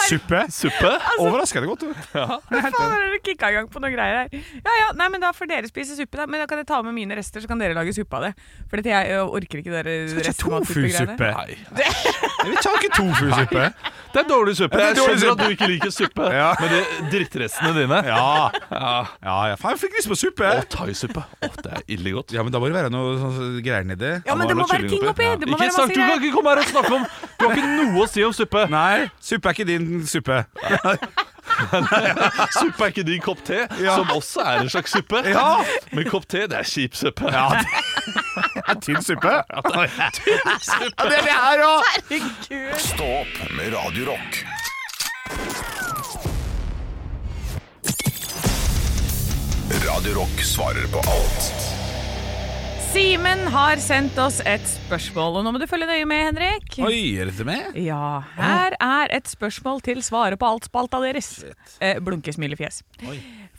Suppe. Suppe? Overraskende godt. Hva Faen, dere kicka i gang på noen greier her. Ja, ja, nei, men Da får dere spise suppe, da. Men da kan jeg ta med mine rester, så kan dere lage suppe av det. For jeg orker ikke dere Skal ikke tofusuppe. Jeg vil ikke ha ikke tofusuppe. Det er dårlig suppe. Det er Jeg skjønner suppe. at du ikke liker suppe Ja. men de drittrestene dine. Ja. Ja. ja, ja. Faen, jeg fikk lyst på suppe. Å, thaisuppe. Å, det er ille godt. Ja, men da må det være noe sånn greier nedi. Ja, men det må være ting oppi. Ikke være snakk, du kan ikke komme her og snakke om Du har ikke noe å si om suppe. Nei, suppe er ikke din suppe. Suppe er ikke din kopp te, som også er en slags suppe. Ja. Men kopp te, det er kjip suppe. Ja, det er tynn suppe. Ja, det er det her òg! Herregud. Stå opp med Radio Radio Rock svarer på alt Simen har sendt oss et spørsmål, og nå må du følge nøye med, Henrik. Oi, er dette med? Ja, her er et spørsmål til svare på alt-spalta deres. Eh, Blunkesmilefjes.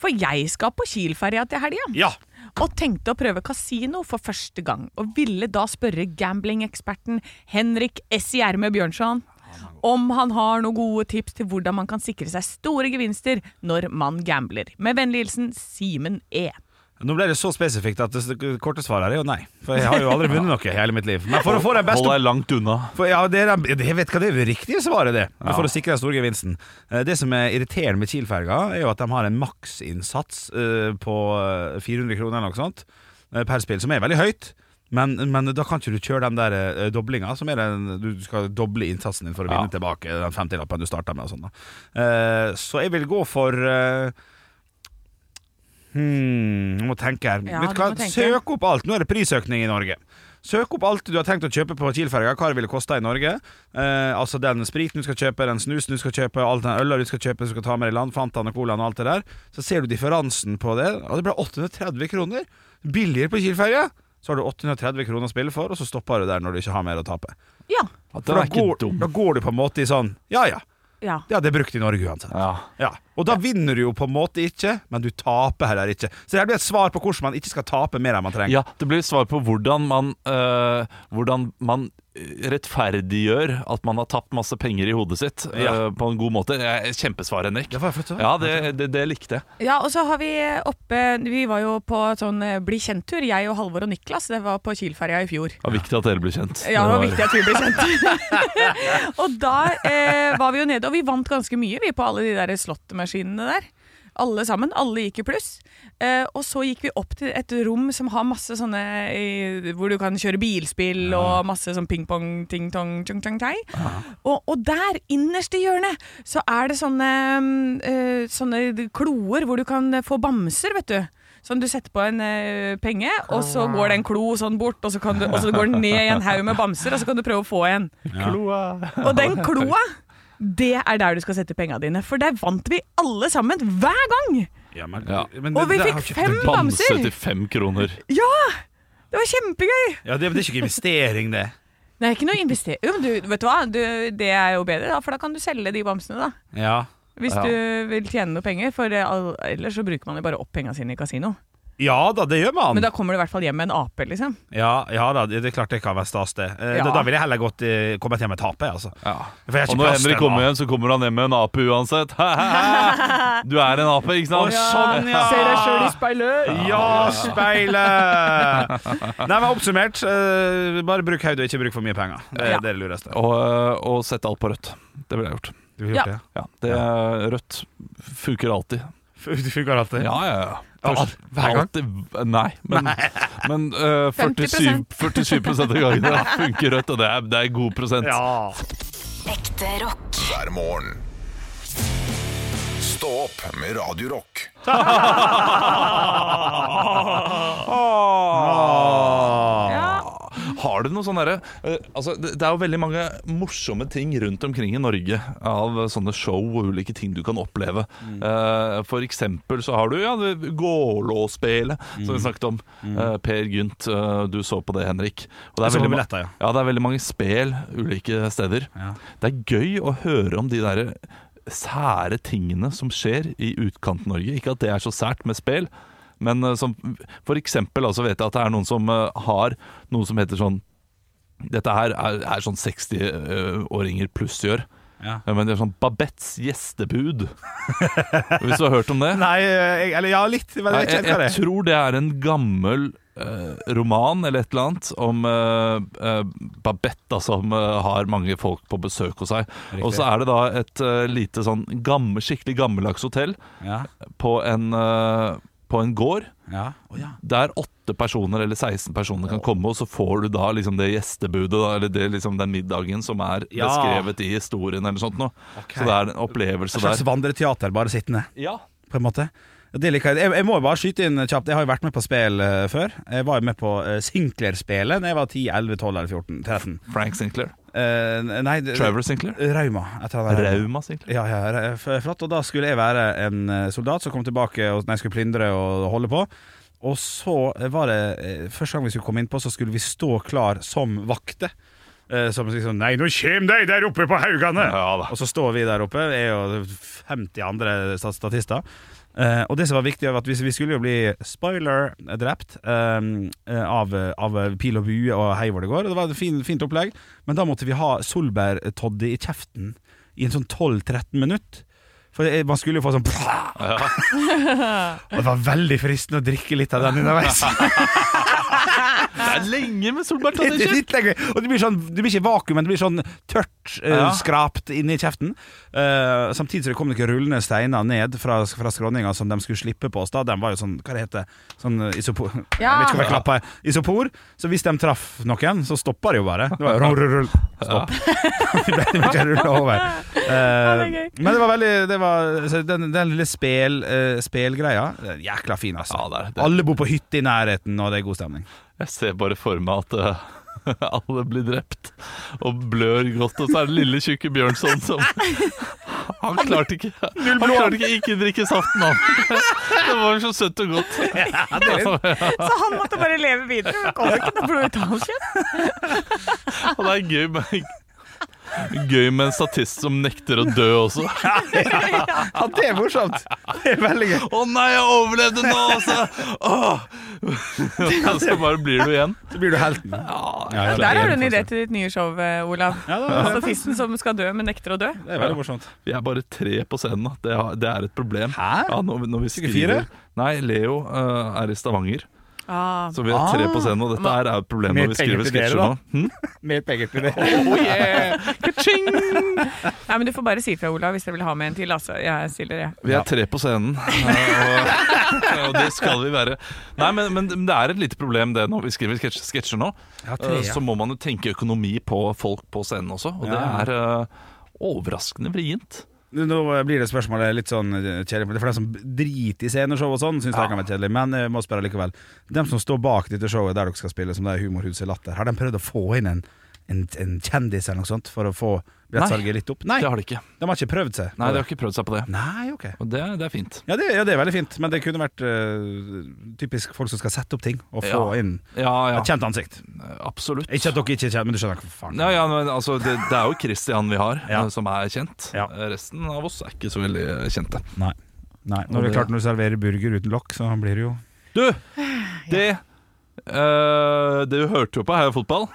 For jeg skal på Kiel-ferja til helga. Ja. Og tenkte å prøve kasino for første gang. Og ville da spørre gamblingeksperten Henrik S. Gjerme Bjørnson om han har noen gode tips til hvordan man kan sikre seg store gevinster når man gambler. Med vennlig hilsen Simen E. Nå ble det så spesifikt at det korte svaret er jo nei. For jeg har jo aldri vunnet noe i hele mitt liv. Men for å få den Hold beste deg langt unna. For, ja, det er, jeg vet hva det er det riktige svaret, det. Men For å sikre den store gevinsten. Eh, Det som er irriterende med Kiel-ferga, er jo at de har en maksinnsats eh, på eh, 400 kroner eller noe sånt eh, per spill, som er veldig høyt. Men, men da kan ikke du kjøre den der uh, doblinga, som er den du skal doble innsatsen din for å vinne tilbake den 50-lappen du starta med. sånn da. Eh, så jeg vil gå for uh, Hmm, jeg må tenke her. Ja, Vet du du hva? må tenke. Søk opp alt. Nå er det prisøkning i Norge. Søk opp alt du har tenkt å kjøpe på Kiel-ferga, hva det ville kosta i Norge. Eh, altså den spriten du skal kjøpe, den snusen du skal kjøpe, all den øla du skal kjøpe, du skal ta med i land, Fantaen og Colaen og alt det der. Så ser du differansen på det, og det ble 830 kroner. Billigere på Kiel-ferga. Så har du 830 kroner å spille for, og så stopper du der når du ikke har mer å tape. Ja. Ja, For da ikke går, dum. da går du på en måte i sånn Ja ja, ja. ja det er brukt i Norge uansett. Ja. Ja, Og da vinner du jo på en måte ikke, men du taper heller ikke. Så det blir et svar på hvordan man ikke skal tape mer enn man trenger. Ja, det blir et svar på hvordan man, øh, hvordan man rettferdiggjør at man har tapt masse penger i hodet sitt øh, Ja. på en god måte. Eh, Kjempesvar, Henrik. Det flott. Ja, det, det, det likte jeg. Ja, og så har vi oppe Vi var jo på sånn eh, bli kjent-tur, jeg og Halvor og Niklas. Det var på Kiel-ferja i fjor. Det var viktig at dere ble kjent. Ja, det var viktig at vi ble kjent. og da eh, var vi jo nede, og vi vant ganske mye vi på alle de der slåttmaskinene der. Alle sammen. Alle gikk i pluss. Eh, og så gikk vi opp til et rom som har masse sånne eh, Hvor du kan kjøre bilspill og masse sånn ping-pong, ting-tong, chung-chung-tai. Og, og der, innerst i hjørnet, så er det sånne, mm, eh, sånne kloer hvor du kan få bamser, vet du. Sånn du setter på en eh, penge, og så går det en klo sånn bort, og så, kan du, og så går den ned i en haug med bamser, og så kan du prøve å få en. Og den kloa, det er der du skal sette penga dine. For der vant vi alle sammen, hver gang! Ja, men, Ja. men Og vi det- det fikk fem bamser! fem Bamse til fem kroner. Ja! Det var kjempegøy! Ja, det, det er ikke investering, det. Det er ikke noe investering Jo, men du, vet du hva? Du, det er jo bedre, da, for da kan du selge de bamsene, da. Ja. Hvis Ja. du vil tjene noe penger, for eh, ellers så bruker man jo bare opp penga sine i kasino. Ja da, det gjør man. Men da kommer du i hvert fall hjem med en ape, liksom. Ja, ja da, det det er klart det kan være stas, det. Eh, Ja. Da, da ville jeg heller gått eh, kommet hjem med tapet, altså. Ja. For jeg har Og ikke når plass til Henrik en kommer ape. hjem, så kommer han hjem med en ape uansett. Du er en ape, ikke sant? Sånn, ja! Ser deg sjøl i speilet! Ja, speilet! Nei, men Oppsummert, eh, bare bruk hodet og ikke bruk for mye penger. Det, Ja. det er det lureste. Og, øh, og sette alt på rødt. Det ville jeg gjort. Du har gjort Ja. det? Ja, det Rødt funker alltid. Det funker alltid? Ja, ja, ja. Ja, Først- hver gang? Alltid, nei, men, men uh, 47, 50%. 47 av gangene funker rødt, og det er, det er god prosent. Ja. Ekte rock. hver morgen. Stå opp med Radio ah! Ja. Har du noe sånn derre eh, altså, det, det er jo veldig mange morsomme ting rundt omkring i Norge av sånne show og ulike ting du kan oppleve. Eh, for eksempel så har du ja, Gålåspelet, som vi snakket om. Eh, per Gynt, du så på det, Henrik. Og det er veldig ma- ja. ja, det er veldig mange spel ulike steder. Ja. Det er gøy å høre om de der sære tingene som skjer i Utkant-Norge. Ikke at det er så sært med spill, men eh, som for eksempel altså vet jeg at det er noen som eh, har noe som heter sånn Dette her er, er sånn 60-åringer pluss gjør. Ja. Men det er sånn Babettes gjestebud. Hvis du har hørt om det? Nei, eh, jeg, eller ja, litt, men jeg jeg, jeg tror det er en gammel eh, roman eller et eller annet om eh, eh, Babette som eh, har mange folk på besøk hos seg. Og så er det da et eh, lite sånn gammel, skikkelig gammeldags hotell Ja. på en, eh, på en gård. Ja. Oh, ja. Der åtte personer eller 16 personer kan komme, og så får du da liksom det gjestebudet, eller det, liksom den middagen som er Ja. beskrevet i historien, eller sånt noe. Så det er en opplevelse Et slags der. vandreteater, bare sittende, Ja. på en måte. Jeg. jeg. Må bare skyte inn kjapt. Jeg har jo vært med på spill eh, før. Jeg var jo med på uh, Sinclair-spelet da jeg var 10, 11, 12 eller 14. 13. Frank Sinclair. Uh, nei, Trevor Sinclair. Rauma. Rauma Sinclair. Ja, ja, flott. Og da skulle jeg være en eh, soldat som kom tilbake og nei, skulle plyndre og holde på. Og så var det eh, Første gang vi skulle komme innpå, så skulle vi stå klar som vakter. Eh, Som liksom Nei, nå kjem de der oppe på haugane! Ja. Og så står vi der oppe, jeg og 50 andre sta- statister. Eh, og det som var viktig, var at vi, vi skulle jo bli spoiler drept eh, av, av pil og bue og hei hvor det går. Og det var et fin, fint opplegg, men da måtte vi ha solbærtoddy i kjeften i en sånn 12-13 minutt. For det- man skulle jo få sånn Og det var veldig fristende å drikke litt av den underveis. Er lenge med Det litt lenger. Og det blir, sånn, det blir ikke vakuum, men det blir sånn tørt, uh, Ja. skrapt inni kjeften. Uh, samtidig så det kom noen rullende steiner ned fra, fra skråninga som de skulle slippe på oss. da De var jo sånn, hva det heter Sånn eh, isopor Ja. Jeg vet ikke hva jeg klapper Isopor. Så hvis de traff noen, så stoppa det jo bare. Det var jo rull, rull, rull. Stopp. Ja. det ble ikke rulla over. Eh, det men det var veldig det var, så Den, den lille spel, uh, spelgreia Jækla fin, altså. Ja, det det. Alle bor på hytte i nærheten, og det er god stemning. Jeg ser bare for meg at eh, alle blir drept og blør godt, og så er det lille tjukke Bjørnson som Han klarte ikke Han klarte ikke ikke drikke saften, han. Det var så søtt og godt. Så han måtte bare leve videre. Det kom ikke noe blod ut av hans. Og det er gøy med Gøy med en statist som nekter å dø også. Ja, det er morsomt! Det er veldig gøy. Å nei, jeg overlevde nå! Altså. Oh. Så bare blir du igjen. Så blir du helten. Ja, Ja, ja, Der har du en idé til ditt nye show, eh, Olav. Ja, Statisten som skal dø, men nekter å dø. Det er veldig morsomt. Vi er bare tre på scenen. da. Det, er et problem. Hæ? Ja, når, vi- når vi skriver? Nei, Leo uh, er i Stavanger. Ah. Så vi er tre på scenen, og dette her er et problem når vi skriver sketsjer nå. Hm? Mer penger til dere. Oh, yeah. Nei, men Du får bare si fra, Olav, hvis dere vil ha med en til. Altså. Jeg stiller, jeg. Vi er tre på scenen, eh, og, og det skal vi være. Nei, men, men det er et lite problem det når vi skriver sketsj- sketsjer nå. Ja, tre, Eh, ja. Så må man jo tenke økonomi på folk på scenen også, og det er uh, overraskende vrient. Nå blir det spørsmålet litt sånn eh, kjedelig. For dem som driter i sceneshow og sånn, syns Ja. det kan være kjedelig. Men jeg må spørre likevel. De som står bak dette showet der dere skal spille, som det er Humorhuset Latter, har de prøvd å få inn en, en, en kjendis eller noe sånt for å få billettsalget litt opp? Nei, Det har de ikke. de har ikke prøvd seg. Nei, de har ikke prøvd seg på det. Nei, ok. Og det, det er fint. Ja det, ja, det er veldig fint, men det kunne vært uh, typisk folk som skal sette opp ting og få Ja. inn Ja, ja. et kjent ansikt. Absolutt. Ikke at dere ikke er kjent, men du skjønner hva faen. Ja, ja, men altså, det, det er jo Christian vi har, Ja. eh, som er kjent. Ja. Eh, Resten av oss er ikke så veldig eh, kjente. Nei. Nei. Når det er klart når du serverer burger uten lokk, så blir det jo Du! Det Det Du hørte jo på Heia Fotball.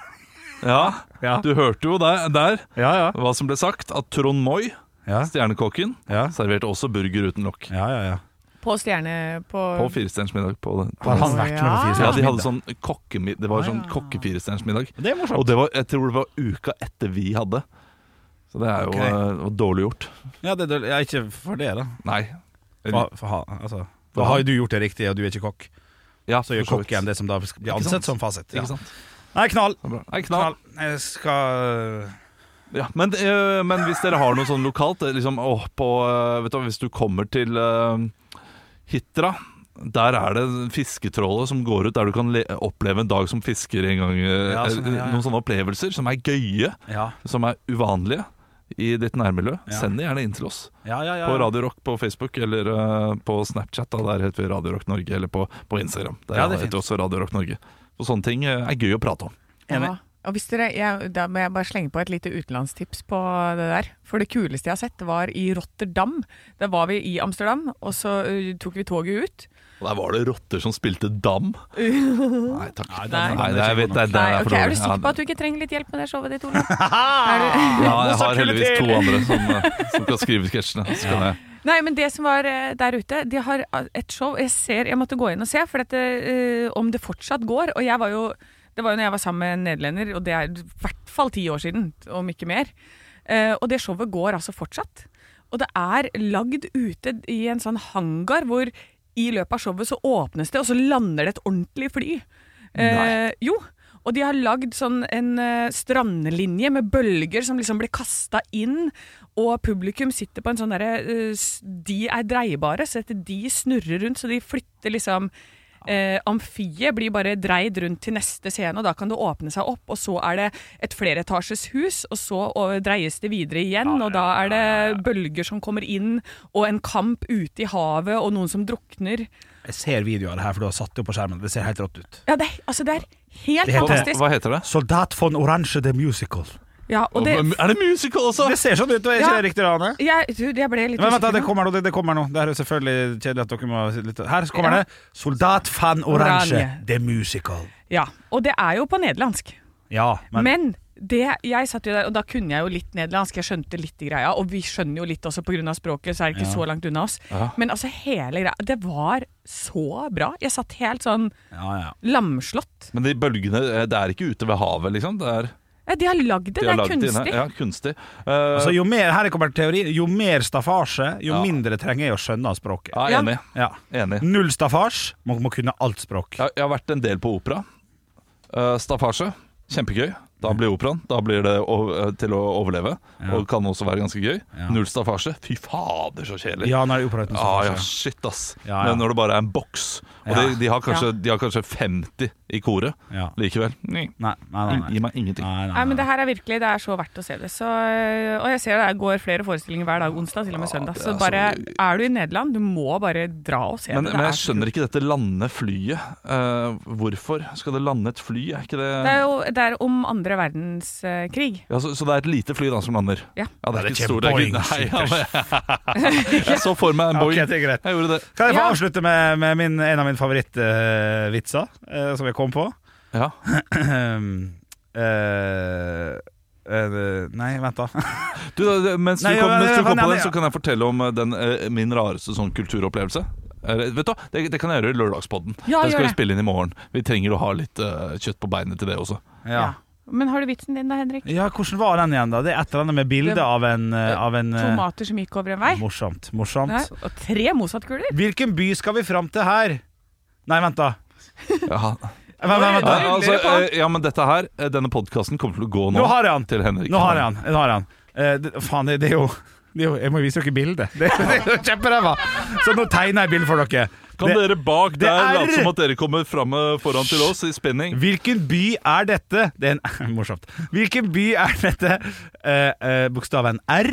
Ja, Ja, du hørte jo der, der ja. ja. hva som ble sagt. At Trond Moi, ja. stjernekokken, ja. serverte også burger uten lokk. ja, ja, ja. På stjerne på, På Firestjerners middag. På, på Har han vært med på Firestjerners Fire ja, de hadde middag? sånn kokkemid Det var sånn kokke-firestjerners middag. Det er morsomt. Og det var, jeg tror det var uka etter vi hadde. Så det er jo okay. uh, dårlig gjort. Ja, det, det, ja, ikke for det, da. Nei. For, for, ha- altså, For da har jo du gjort det riktig, og du er ikke kokk. Ja, Så gjør for kokken det som da blir ansett som fasit. Ja. Ikke sant? Nei, knall. Nei, knall. knall. Jeg skal Ja, men, øh, men hvis dere har noe sånn lokalt eh, liksom, åh, på, øh, vet du, Hvis du kommer til øh, Hitra der er det fisketrålet som går ut, der du kan le oppleve en dag som fisker en gang. øh, Ja, sånn, ja, ja. Noen sånne opplevelser som er gøye, Ja, som er uvanlige i ditt nærmiljø. Ja. Send det gjerne inn til oss. ja, ja. ja. På Radio Rock på Facebook eller øh, på Snapchat. Da, der heter vi Radio Rock Norge. Eller på, på Instagram. Der Ja, det er heter vi også Radio Rock Norge. Og sånne ting øh, er gøy å prate om. Enig. Ja. Og hvis dere, jeg, da må jeg bare slenge på et lite utenlandstips på det der. For det kuleste jeg har sett, var i Rotterdam. Da var vi i Amsterdam, og så ø, tok vi toget ut. Og der var det rotter som spilte dam. Nei takk. Nei, Nei. Nei, det er, det, er- det Nei, er Er du sikker på at du ikke trenger litt hjelp med det showet ditt? Er? Ja, jeg har heldigvis to andre som, eh, som kan skrive sketsjene. Så kan jeg Nei, men det som var eh, der ute, de har eh, et show Jeg ser, jeg måtte gå inn og se, for dette, eh, om det fortsatt går. Og jeg var jo Det var jo når jeg var sammen med en nederlender, og det er i hvert fall ti år siden, om ikke mer. Og det showet går altså fortsatt. Og det er lagd ute i en sånn hangar hvor i løpet av showet så åpnes det, og så lander det et ordentlig fly. Eh, jo. Og de har lagd sånn en eh, strandlinje med bølger som liksom blir kasta inn, og publikum sitter på en sånn derre eh, De er dreiebare, så de snurrer rundt, så de flytter liksom Eh, amfiet blir bare dreid rundt til neste scene, og da kan det åpne seg opp. Og så er det et flereetasjes hus, og så dreies det videre igjen. Og da er det bølger som kommer inn, og en kamp ute i havet, og noen som drukner. Jeg ser videoer av det her, for du har satt det opp på skjermen. Det ser helt rått ut. Ja, det, altså, det er helt Det heter- fantastisk. Hva heter det? Soldat von Orange the Musical. Ja, og det, er det musical også? Det ser sånn ut, og ikke Ja. riktig, Rane? jeg, du, jeg ble litt Men vent, da, det kommer nå. Det, det kommer noe. Det er jo selvfølgelig kjedelig at dere må litt Her kommer Ja. det. Soldat van Orange Orange. the Musical. Ja, og det er jo på nederlandsk. Ja, men, Men det, jeg satt jo der, og da kunne jeg jo litt nederlandsk. Jeg skjønte litt i greia, og vi skjønner jo litt også pga. språket, så er det ikke Ja. så langt unna oss. Ja. Men altså hele greia Det var så bra. Jeg satt helt sånn ja, ja. lamslått. Men de bølgene, eh, det er ikke ute ved havet, liksom? Det er, Ja, de har lagd det, de det har er lagd det kunstig. Ja, kunstig. Uh, Altså, jo mer, her kommer teori Jo mer staffasje, jo Ja. mindre trenger jeg å skjønne av språket. ja, Ja. enig. Ja. enig. Null staffasje, Man må kunne alt språk. Jeg, jeg har vært en del på opera. Uh, Staffasje, kjempegøy. Da blir operaen. Da blir det eh, til å overleve. Ja. Og kan også være ganske gøy. Ja. Null staffasje. Fy fader, så kjedelig. Ja, når det er det Ah, ja, shit, ass. Ja, ja. Men når det bare er en boks, og Ja. de, de, har kanskje, Ja. de har kanskje 50 i koret Ja. likevel. Nei. Nei, nei, nei. Gi meg ingenting. Nei, nei, Nei, men det her er virkelig Det er så verdt å se det. Så, og jeg ser det går flere forestillinger hver dag, onsdag til og med søndag. Så er bare er du i Nederland, du må bare dra og se Men, det. men jeg er skjønner ikke dette lande flyet. Uh, hvorfor skal det lande et fly? Er ikke det, Det er jo det er om andre verdenskrig. ja, så, så det er et lite fly da som lander? Ja. det er Det er ikke stort. det er Boeing, Nei, ja, men, Jeg så for meg en Boeing. Okay. Jeg gjorde det. Kan jeg få Ja. avslutte med, med min, en av mine favorittvitser eh, som jeg kom på? Ja. uh, eh, nei, vent, da. Du, da, mens du, Nei, kom, mens du kom på den, så kan jeg fortelle om den, min rareste sånn kulturopplevelse. Vet du, det, det kan jeg gjøre i Lørdagspodden. Ja, Den skal vi spille inn i morgen. Vi trenger å ha litt uh, kjøtt på beinet til det også. Ja. Men har du vitsen din da, Henrik? ja, hvordan var den igjen, da? Det er et eller annet med bilde av en, eh, av en eh, Tomater som gikk over en vei? Morsomt. morsomt Nei, og tre Mozart-kuler? Hvilken by skal vi fram til her? Nei, vent, da. Ja, Vent, vent, Da ja, altså, eh, ja men dette her, denne podkasten kommer til å gå nå. Nå har jeg han! til Henrik. Nå har jeg han. Nå har jeg han. Eh, det, faen, det, det er jo Det jo- Jeg må vise dere bildet. Det, det er jo kjemperæva! Så nå tegner jeg bildet for dere. Kan Det- dere bak der er- late som at dere kommer fram eh, foran til oss i spenning? Hvilken by er dette? Det er en, morsomt. Hvilken by er dette? Eh, eh, bokstaven R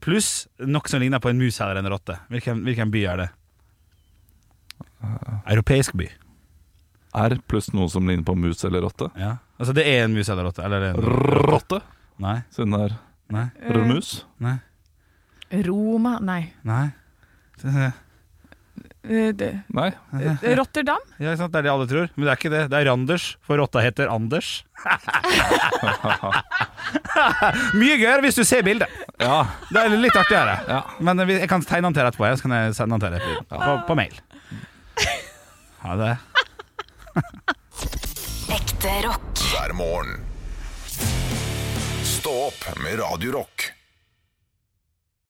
pluss noe som ligner på en mus eller en rotte. Hvilken, hvilken by er det? Europeisk by. R pluss noe som ligner på mus eller rotte? Ja. Altså det er en mus eller rotte? Eller det er en... Rotte? Nei. Siden det er Nei. rødmus? Nei. Roma Nei. Nei. Eh, det, Nei. eh, Rotterdam? Ja, ikke sant? Det er det alle tror. Men det er ikke det. Det er Randers, for rotta heter Anders. Mye gøyere hvis du ser bildet. Ja. Det er litt artigere. Ja. Men jeg kan tegne den til deg etterpå. jeg, Så kan jeg sende den til deg på, på mail. Ha det. Ekte rock. hver morgen. Stå opp med Radio Rock.